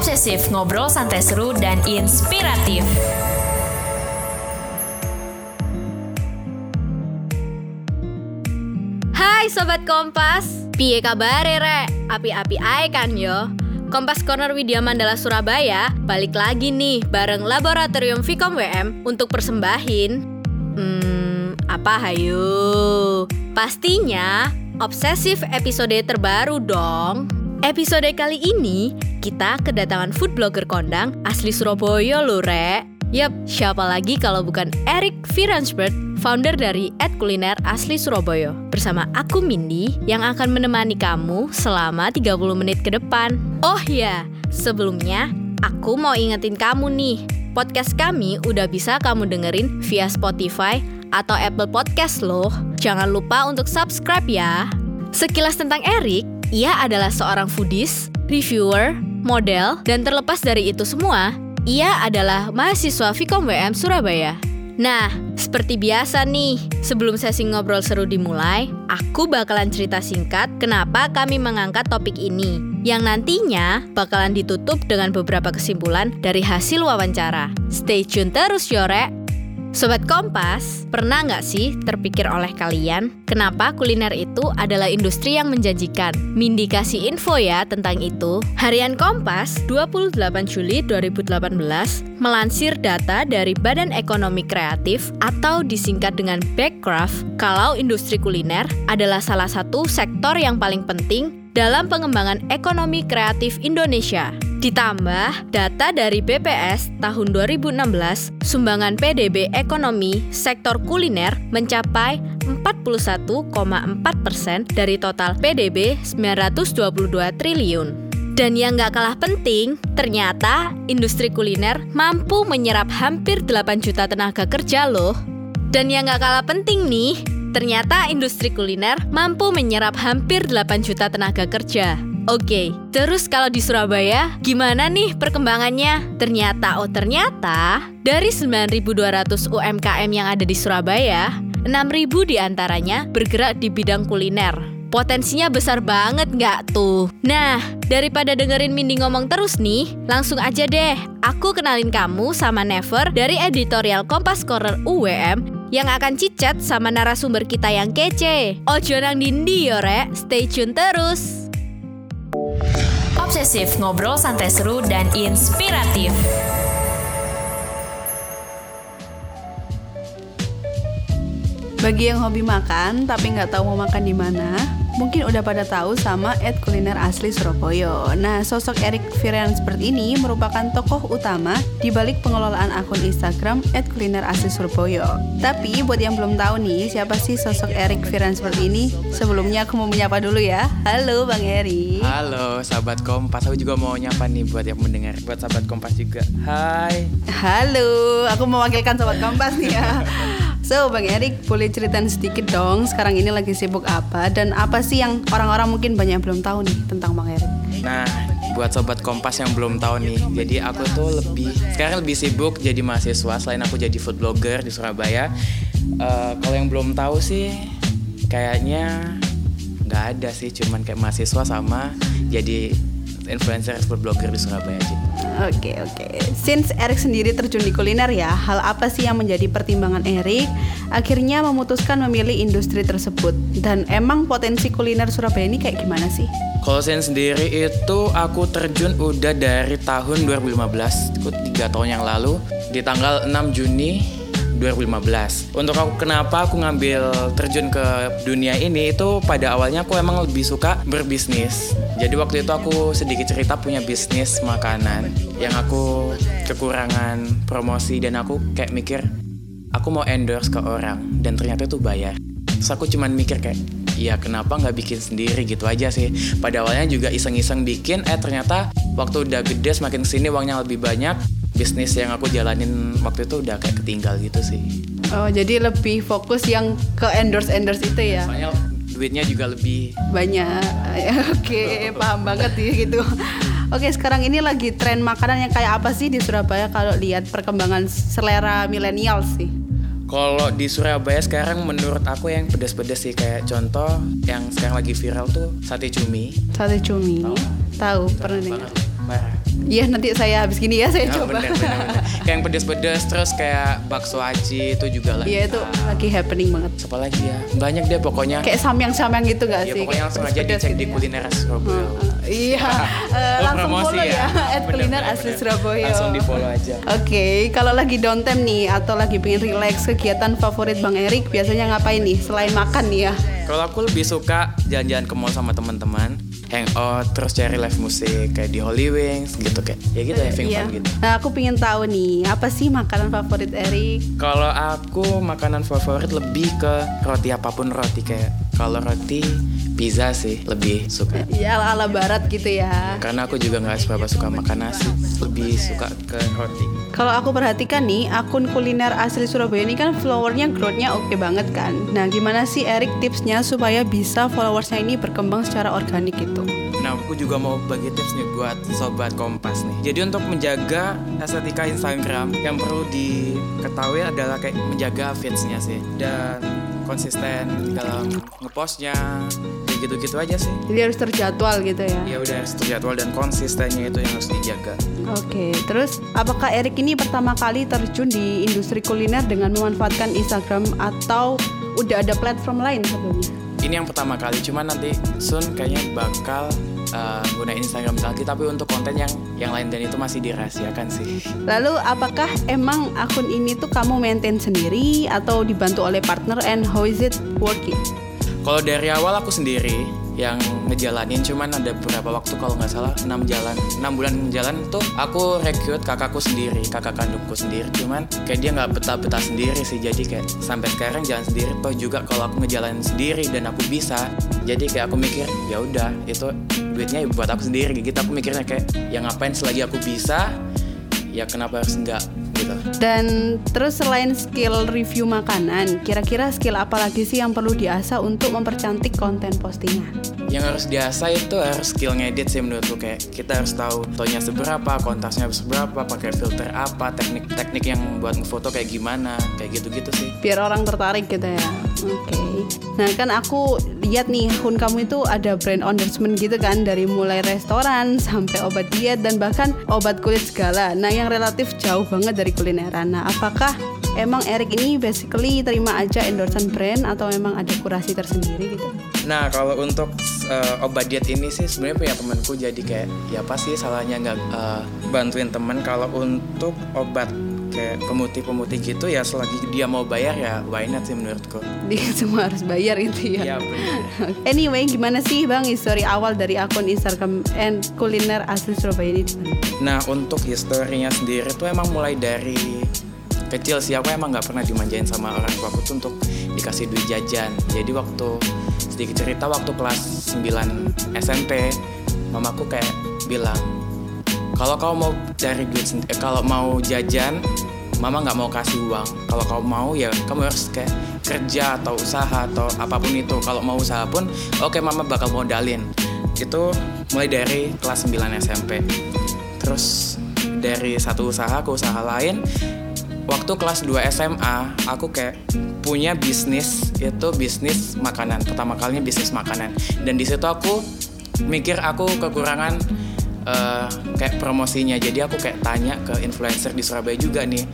Obsesif ngobrol santai seru dan inspiratif. Hai Sobat Kompas, piye kabar re? Api-api ae kan yo? Kompas Corner Widya Mandala Surabaya balik lagi nih bareng Laboratorium Vkom WM untuk persembahin Hmm, apa hayu? Pastinya obsesif episode terbaru dong. Episode kali ini kita kedatangan food blogger kondang asli Surabaya loh, Rek. Yap, siapa lagi kalau bukan Eric Viransberg, founder dari Ed Kuliner asli Surabaya. Bersama aku Mindy yang akan menemani kamu selama 30 menit ke depan. Oh ya, sebelumnya aku mau ingetin kamu nih, podcast kami udah bisa kamu dengerin via Spotify atau Apple Podcast loh. Jangan lupa untuk subscribe ya. Sekilas tentang Eric, ia adalah seorang foodies, reviewer, model, dan terlepas dari itu semua, ia adalah mahasiswa Vkom WM Surabaya. Nah, seperti biasa nih, sebelum sesi ngobrol seru dimulai, aku bakalan cerita singkat kenapa kami mengangkat topik ini, yang nantinya bakalan ditutup dengan beberapa kesimpulan dari hasil wawancara. Stay tune terus Yorek! Sobat Kompas, pernah nggak sih terpikir oleh kalian kenapa kuliner itu adalah industri yang menjanjikan? Mindi kasih info ya tentang itu. Harian Kompas 28 Juli 2018 melansir data dari Badan Ekonomi Kreatif atau disingkat dengan Backcraft kalau industri kuliner adalah salah satu sektor yang paling penting dalam pengembangan ekonomi kreatif Indonesia. Ditambah data dari BPS tahun 2016, sumbangan PDB ekonomi sektor kuliner mencapai 41,4 persen dari total PDB 922 triliun. Dan yang gak kalah penting, ternyata industri kuliner mampu menyerap hampir 8 juta tenaga kerja loh. Dan yang gak kalah penting nih, ternyata industri kuliner mampu menyerap hampir 8 juta tenaga kerja. Oke, terus kalau di Surabaya, gimana nih perkembangannya? Ternyata, oh ternyata, dari 9.200 UMKM yang ada di Surabaya, 6.000 di antaranya bergerak di bidang kuliner. Potensinya besar banget nggak tuh? Nah, daripada dengerin Mindy ngomong terus nih, langsung aja deh, aku kenalin kamu sama Never dari editorial Kompas Corner UWM yang akan cicat sama narasumber kita yang kece. Ojo nang dindi yo rek, stay tune terus. Obsesif ngobrol santai seru dan inspiratif. Bagi yang hobi makan tapi nggak tahu mau makan di mana, mungkin udah pada tahu sama Ed Kuliner asli Surabaya. Nah, sosok Erik Firian seperti ini merupakan tokoh utama di balik pengelolaan akun Instagram Ed Kuliner asli Surabaya. Tapi buat yang belum tahu nih, siapa sih sosok Erik Firian seperti ini? Sebelumnya aku mau menyapa dulu ya. Halo Bang Eri. Halo sahabat Kompas, aku juga mau nyapa nih buat yang mendengar, buat sahabat Kompas juga. Hai. Halo, aku mewakilkan sobat Kompas nih ya. So, Bang Erik, boleh ceritain sedikit dong sekarang ini lagi sibuk apa dan apa sih yang orang-orang mungkin banyak yang belum tahu nih tentang Bang Erik? Nah, buat sobat Kompas yang belum tahu nih, jadi aku tuh lebih sekarang lebih sibuk jadi mahasiswa selain aku jadi food blogger di Surabaya. Eh, kalau yang belum tahu sih, kayaknya nggak ada sih, cuman kayak mahasiswa sama jadi influencer food blogger di Surabaya aja. Oke oke. Since Erik sendiri terjun di kuliner ya, hal apa sih yang menjadi pertimbangan Erik akhirnya memutuskan memilih industri tersebut? Dan emang potensi kuliner Surabaya ini kayak gimana sih? Kalau saya sendiri itu aku terjun udah dari tahun 2015, itu tiga tahun yang lalu di tanggal 6 Juni 2015. Untuk aku kenapa aku ngambil terjun ke dunia ini itu pada awalnya aku emang lebih suka berbisnis. Jadi waktu itu aku sedikit cerita punya bisnis makanan yang aku kekurangan promosi dan aku kayak mikir aku mau endorse ke orang dan ternyata itu bayar. Terus aku cuman mikir kayak ya kenapa nggak bikin sendiri gitu aja sih. Pada awalnya juga iseng-iseng bikin, eh ternyata waktu udah gede semakin ke sini uangnya lebih banyak, bisnis yang aku jalanin waktu itu udah kayak ketinggal gitu sih. Oh, jadi lebih fokus yang ke endorse endorse itu ya? Soalnya duitnya juga lebih Banyak. Ya, Oke, paham banget ya gitu. Oke, sekarang ini lagi tren makanan yang kayak apa sih di Surabaya kalau lihat perkembangan selera milenial sih? Kalau di Surabaya sekarang menurut aku yang pedas-pedas sih kayak contoh yang sekarang lagi viral tuh sate cumi. Sate cumi. Tahu. Tahu, pernah dengar. Iya nanti saya habis gini ya saya Nah, coba. bener, bener, bener. Kayak yang pedes-pedes terus kayak bakso aci itu juga lah. Iya itu lagi happening banget. Apa lagi ya? Banyak deh pokoknya. Kayak samyang-samyang gitu gak ya sih? pokoknya langsung aja dicek gitu di ya. kuliner Surabaya. Iya, eh, Oh, langsung follow ya, at Bener, kuliner asli. Surabaya. Langsung di follow aja. Oke, kalau lagi downtime nih atau lagi pengen relax, kegiatan favorit Bang Erik biasanya ngapain nih selain makan nih ya? Kalau aku lebih suka jalan-jalan ke mall sama teman-teman, hangout, terus cari live musik kayak di Holy Wings gitu kayak ya gitu having Iya. fun gitu. Nah, aku pengen tahu nih, apa sih makanan favorit Erik? Kalau aku makanan favorit lebih ke roti apa pun roti kayak kalau roti pizza sih lebih suka. Ya ala, ala barat gitu ya. Karena aku juga nggak seberapa suka makan nasi, lebih suka ke roti. Kalau aku perhatikan nih, akun kuliner asli Surabaya ini kan followernya growth-nya oke banget kan. Nah, gimana sih Erik tipsnya supaya bisa followersnya ini berkembang secara organik gitu? Nah, aku juga mau bagi tips nih buat sobat Kompas nih. Jadi untuk menjaga estetika Instagram yang perlu diketahui adalah kayak menjaga feeds-nya sih dan konsisten dalam ngepostnya gitu-gitu aja sih. Jadi harus terjadwal gitu ya. Ya udah harus terjadwal dan konsistennya itu yang harus dijaga. Oke, terus apakah Erik ini pertama kali terjun di industri kuliner dengan memanfaatkan Instagram atau udah ada platform lain sebelumnya? Ini yang pertama kali, cuman nanti Sun kayaknya bakal uh, gunain Instagram lagi tapi untuk konten yang yang lain dan itu masih dirahasiakan sih. Lalu apakah emang akun ini tuh kamu maintain sendiri atau dibantu oleh partner and how is it working? Kalau dari awal aku sendiri yang ngejalanin cuman ada beberapa waktu kalau nggak salah 6 jalan 6 bulan jalan tuh aku rekrut kakakku sendiri kakak kandungku sendiri. Cuman kayak dia nggak betah-betah sendiri sih jadi kayak sampai sekarang jalan sendiri. Toh juga kalau aku ngejalanin sendiri dan aku bisa jadi kayak aku mikir ya udah itu duitnya buat aku sendiri. Gitu aku mikirnya kayak ya ngapain selagi aku bisa ya kenapa harus enggak gitu Dan terus selain skill review makanan, kira-kira skill apa lagi sih yang perlu diasah untuk mempercantik konten postingan? yang harus diasah itu harus skill ngedit sih menurutku kayak kita harus tahu tonnya seberapa, kontrasnya seberapa, pakai filter apa, teknik-teknik yang buat ngefoto kayak gimana, kayak gitu-gitu sih. Biar orang tertarik gitu ya. Oke. Nah kan aku lihat nih akun kamu itu ada brand endorsement gitu kan dari mulai restoran sampai obat diet dan bahkan obat kulit segala. Nah yang relatif jauh banget dari kulineran. Nah apakah emang Erik ini basically terima aja endorsement brand atau memang ada kurasi tersendiri gitu? Nah kalau untuk uh, obat diet ini sih sebenarnya punya temanku jadi kayak ya pasti salahnya nggak uh, bantuin temen kalau untuk obat kayak pemutih-pemutih gitu ya selagi dia mau bayar ya why not sih menurutku. Dia semua harus bayar itu ya. Iya benar. Anyway, gimana sih Bang histori awal dari akun Instagram and kuliner asli Surabaya ini? Nah untuk historinya sendiri tuh emang mulai dari kecil sih aku emang nggak pernah dimanjain sama orang tua aku tuh untuk dikasih duit jajan. Jadi waktu sedikit cerita waktu kelas 9 SMP mamaku kayak bilang kalau kau mau cari duit eh, kalau mau jajan mama nggak mau kasih uang. Kalau kau mau ya kamu harus kayak kerja atau usaha atau apa pun itu. Kalau mau usaha pun oke mama bakal modalin. Itu mulai dari kelas 9 SMP terus dari satu usaha ke usaha lain waktu kelas 2 SMA aku kayak punya bisnis itu bisnis makanan. Pertama kalinya bisnis makanan. Dan di situ aku mikir aku kekurangan eh, kayak promosinya. Jadi aku kayak tanya ke influencer di Surabaya juga nih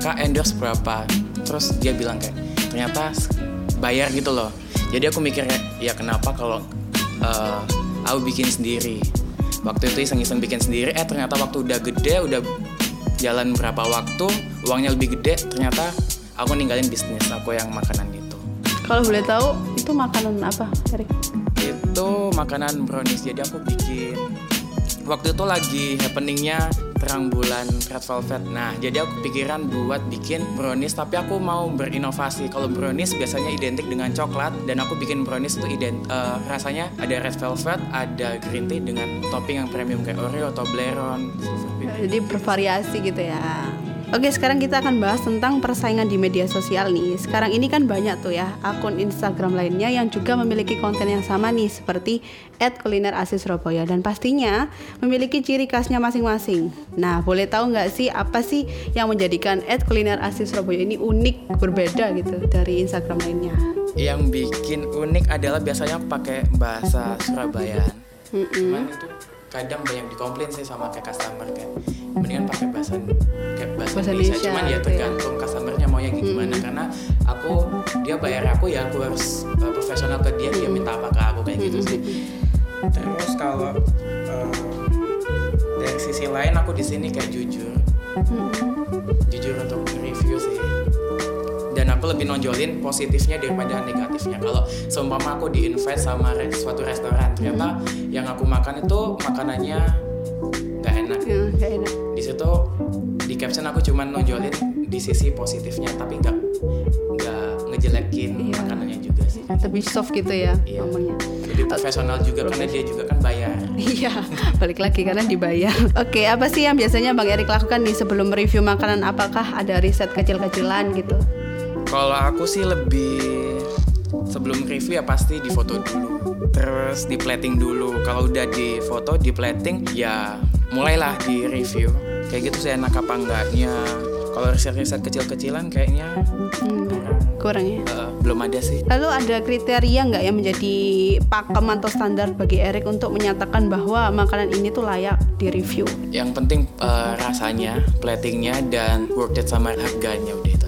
kak endorse berapa? Terus dia bilang kayak ternyata bayar gitu loh. Jadi aku mikir kayak ya kenapa kalau eh, aku bikin sendiri? Waktu itu iseng-iseng bikin sendiri eh ternyata waktu udah gede udah jalan berapa waktu uangnya lebih gede ternyata aku ninggalin bisnis aku yang makanan itu. Kalau boleh tahu itu makanan apa, Erik? itu makanan brownies. Jadi aku bikin waktu itu lagi happeningnya terang bulan red velvet nah jadi aku pikiran buat bikin brownies tapi aku mau berinovasi kalau brownies biasanya identik dengan coklat dan aku bikin brownies itu ident eh, rasanya ada red velvet ada green tea dengan topping yang premium kayak oreo silver bean. Jadi bervariasi gitu ya. Oke, sekarang kita akan bahas tentang persaingan di media sosial nih. Sekarang ini kan banyak tuh ya akun Instagram lainnya yang juga memiliki konten yang sama nih seperti @kuliner asli Surabaya dan pastinya memiliki ciri khasnya masing-masing. Nah, boleh tahu nggak sih apa sih yang menjadikan @kuliner asli Surabaya ini unik, berbeda gitu dari Instagram lainnya? yang bikin unik adalah biasanya pakai bahasa Surabaya cuman itu kadang banyak dikomplain sih sama kayak customer kayak mendingan pakai bahasa kayak bahasa, Bahasa Indonesia. Indonesia, cuman ya gitu ya. tergantung customernya maunya gimana. Karena aku dia bayar aku ya aku harus uh, profesional ke dia dia minta apa ke aku kayak gitu sih. Terus kalau uh, dari sisi lain aku di sini kayak jujur. Jujur untuk review sih dan aku lebih nonjolin positifnya daripada negatifnya kalau seumpama aku di invite sama suatu restoran ternyata yang aku makan itu makanannya nggak enak Ya, nggak enak. di situ di caption aku cuman nonjolin di sisi positifnya tapi nggak nggak ngejelekin Iya. makanannya juga sih Lebih soft gitu ya Iya. ngomongnya. lebih profesional juga karena dia juga kan bayar Iya, balik lagi karena dibayar. Oke, apa sih yang biasanya Bang Erik lakukan nih sebelum review makanan? Apakah ada riset kecil-kecilan gitu? Kalau aku sih lebih sebelum review ya pasti difoto dulu, terus di plating dulu. Kalau udah di foto, di plating ya mulailah di review. Kayak gitu sih enak apa enggaknya. Kalau riset-riset kecil-kecilan kayaknya Hmm, kurang ya. eh, belum ada sih. Lalu ada kriteria nggak yang menjadi pakem atau standar bagi Erik untuk menyatakan bahwa makanan ini tuh layak di review? Yang penting eh, rasanya, platingnya dan worth it sama harganya udah.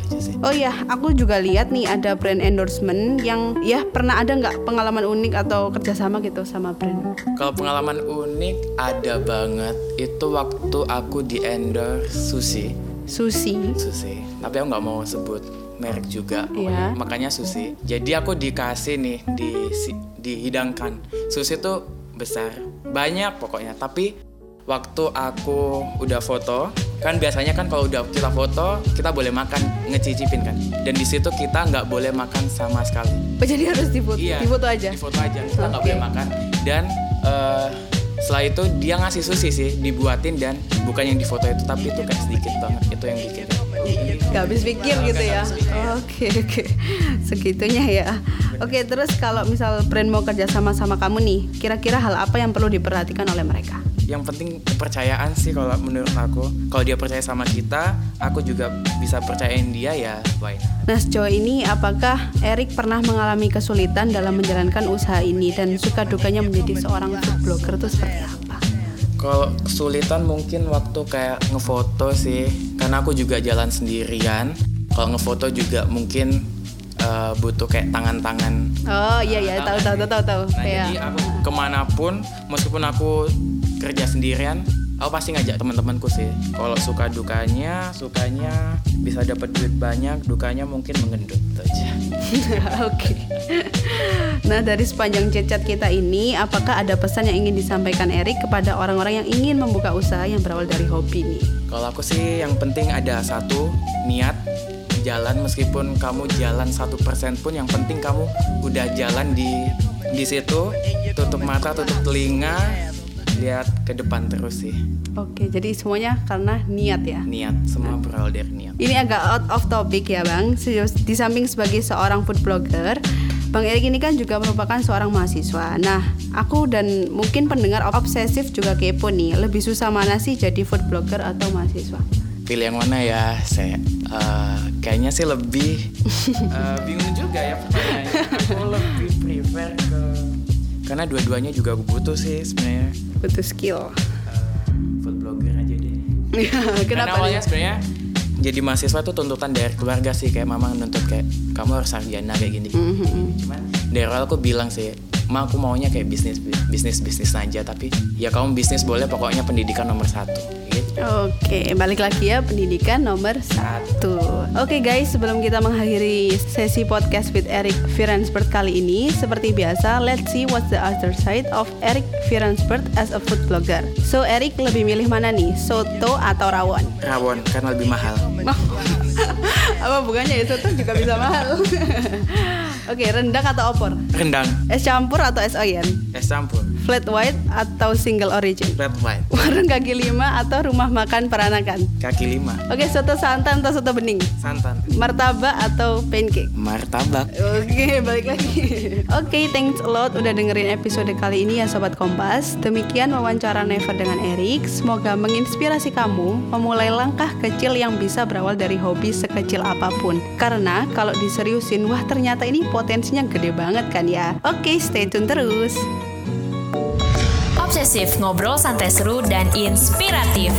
Oh ya, aku juga lihat nih ada brand endorsement yang ya pernah ada nggak pengalaman unik atau kerjasama gitu sama brand? Kalau pengalaman unik ada banget. Itu waktu aku di endorse sushi. Sushi. Susi. Tapi aku nggak mau sebut merek juga. Iya. Pokoknya Makanya Susi. Jadi aku dikasih nih di dihidangkan. Susi tuh besar, banyak pokoknya. Tapi waktu aku udah foto, kan biasanya kan kalau udah kita foto kita boleh makan ngecicipin kan. Dan di situ kita nggak boleh makan sama sekali. Oh, jadi harus difoto, difoto aja. Di foto aja. Kita nggak Oke. boleh makan. Dan eh, setelah itu dia ngasih sushi sih, dibuatin dan bukan yang di foto itu, tapi itu kayak sedikit banget. Itu yang bikin. Gak habis pikir gitu ya. Oke oke, segitunya ya. Oke terus kalau misal brand mau kerja sama sama kamu nih, kira-kira hal apa yang perlu diperhatikan oleh mereka? Yang penting kepercayaan sih kalau menurut aku. Kalau dia percaya sama kita aku juga bisa percayain dia ya why not? Nah sejauh ini apakah Erik pernah mengalami kesulitan dalam menjalankan usaha ini? Dan suka dukanya menjadi seorang food blogger itu seperti apa? kalau kesulitan mungkin waktu kayak ngefoto sih. Karena aku juga jalan sendirian. Kalau ngefoto juga mungkin eh, butuh kayak tangan-tangan. Oh iya iya. Tahu tahu tahu tahu tahu. Nah Kayak- jadi aku ke mana pun meskipun aku kerja sendirian aku pasti ngajak teman-temanku sih. Kalau suka dukanya sukanya bisa dapat duit banyak dukanya mungkin mengendut aja. Oke. Nah, dari sepanjang chat kita ini, apakah ada pesan yang ingin disampaikan Erik kepada orang-orang yang ingin membuka usaha yang berawal dari hobi nih? Kalau aku sih yang penting ada satu niat jalan. Meskipun kamu jalan satu persen pun yang penting kamu udah jalan di di situ. Tutup mata tutup telinga lihat ke depan terus sih Oke, jadi semuanya karena niat ya. niat semua berawal dari niat Ini agak out of topic ya Bang. Di samping sebagai seorang food blogger, Bang Erik ini kan juga merupakan seorang mahasiswa. Nah, aku dan mungkin pendengar obsesif juga kepo nih. Lebih susah mana sih jadi food blogger atau mahasiswa? pilih yang mana ya saya eh, kayaknya sih lebih eh, bingung juga ya pertanyaannya aku lebih prefer ke karena dua-duanya juga aku butuh sih sebenarnya Butuh skill. Eh, food blogger aja deh Karena Kenapa awalnya nih? sebenarnya jadi mahasiswa tuh tuntutan dari keluarga sih kayak mama nuntut kayak kamu harus sarjana kayak gini. Mhm. Cuman dari awal aku bilang sih, ma aku maunya kayak bisnis bisnis bisnis aja tapi ya kamu bisnis boleh pokoknya pendidikan nomor satu. Gitu. Oke, balik lagi ya pendidikan nomor satu. Oke guys, sebelum kita mengakhiri sesi podcast with Eric Firansbert kali ini, seperti biasa, let's see what's the other side of Eric Firansbert as a food blogger. So Eric lebih milih mana nih, soto atau rawon? Rawon karena lebih mahal. Apa bukannya ya soto juga bisa mahal? Oke, rendang atau opor? Rendang, Es campur atau es oyen? es campur, Flat white atau single origin? red white, Warung kaki lima atau rumah makan peranakan? kaki lima, Oke, soto santan atau soto bening? santan, Martabak atau pancake? martabak. Oke, balik lagi. Oke, thanks a lot udah dengerin episode kali ini ya Sobat Kompas. Demikian wawancara Never dengan Erik. Semoga menginspirasi kamu memulai langkah kecil yang bisa berawal dari hobi sekecil apa pun. Karena kalau diseriusin, wah ternyata ini potensinya gede banget kan ya. Oke, stay tune terus. Obsesif ngobrol santai seru dan inspiratif.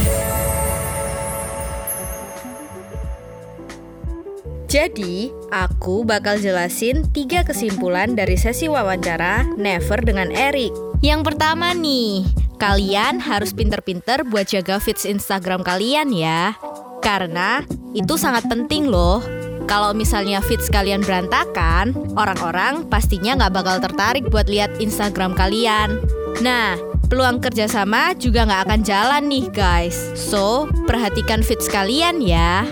Jadi, aku bakal jelasin tiga kesimpulan dari sesi wawancara Never dengan Eric. Yang pertama nih, kalian harus pinter-pinter buat jaga feeds Instagram kalian ya. Karena itu sangat penting loh. Kalau misalnya feeds kalian berantakan, orang-orang pastinya nggak bakal tertarik buat lihat Instagram kalian. Nah, peluang kerjasama juga nggak akan jalan nih guys. So, perhatikan feeds kalian ya.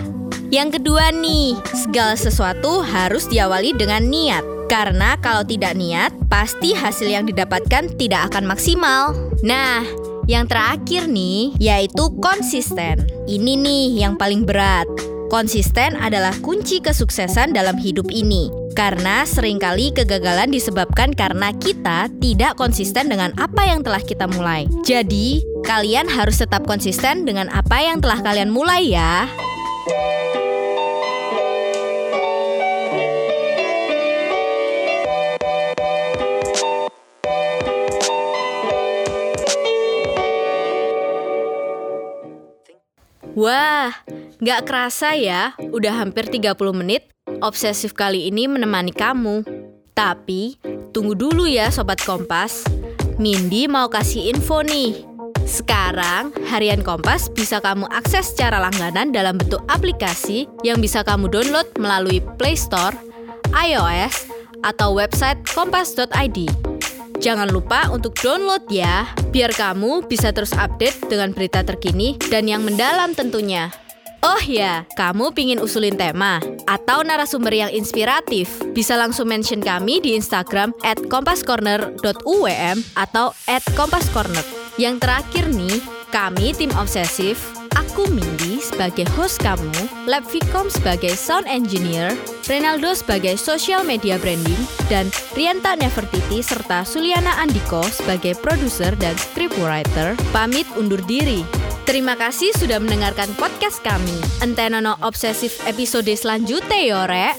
Yang kedua nih, segala sesuatu harus diawali dengan niat. Karena kalau tidak niat, pasti hasil yang didapatkan tidak akan maksimal. Nah, yang terakhir nih, yaitu konsisten. Ini nih yang paling berat. Konsisten adalah kunci kesuksesan dalam hidup ini. Karena sering kali kegagalan disebabkan karena kita tidak konsisten dengan apa yang telah kita mulai. Jadi, kalian harus tetap konsisten dengan apa yang telah kalian mulai ya. Wah, nggak kerasa ya, udah hampir 30 menit obsesif kali ini menemani kamu. Tapi, tunggu dulu ya Sobat Kompas. Mindy mau kasih info nih. Sekarang, harian Kompas bisa kamu akses secara langganan dalam bentuk aplikasi yang bisa kamu download melalui Play Store, iOS, atau website kompas.id. Jangan lupa untuk download ya, biar kamu bisa terus update dengan berita terkini dan yang mendalam tentunya. Oh ya, kamu pingin usulin tema atau narasumber yang inspiratif? Bisa langsung mention kami di Instagram at kompascorner.uwm atau at kompascorner. Yang terakhir nih, kami tim obsesif Aku Mindy sebagai host kamu, Lab Vicom sebagai sound engineer, Renaldo sebagai social media branding, dan Rianta Nefertiti serta Suliana Andiko sebagai produser dan scriptwriter pamit undur diri. Terima kasih sudah mendengarkan podcast kami. Entenono Obsesif episode selanjutnya yo, Rek.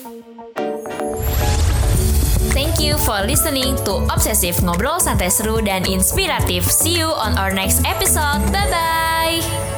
Thank you for listening to Obsesif ngobrol santai seru dan inspiratif. See you on our next episode. Bye bye.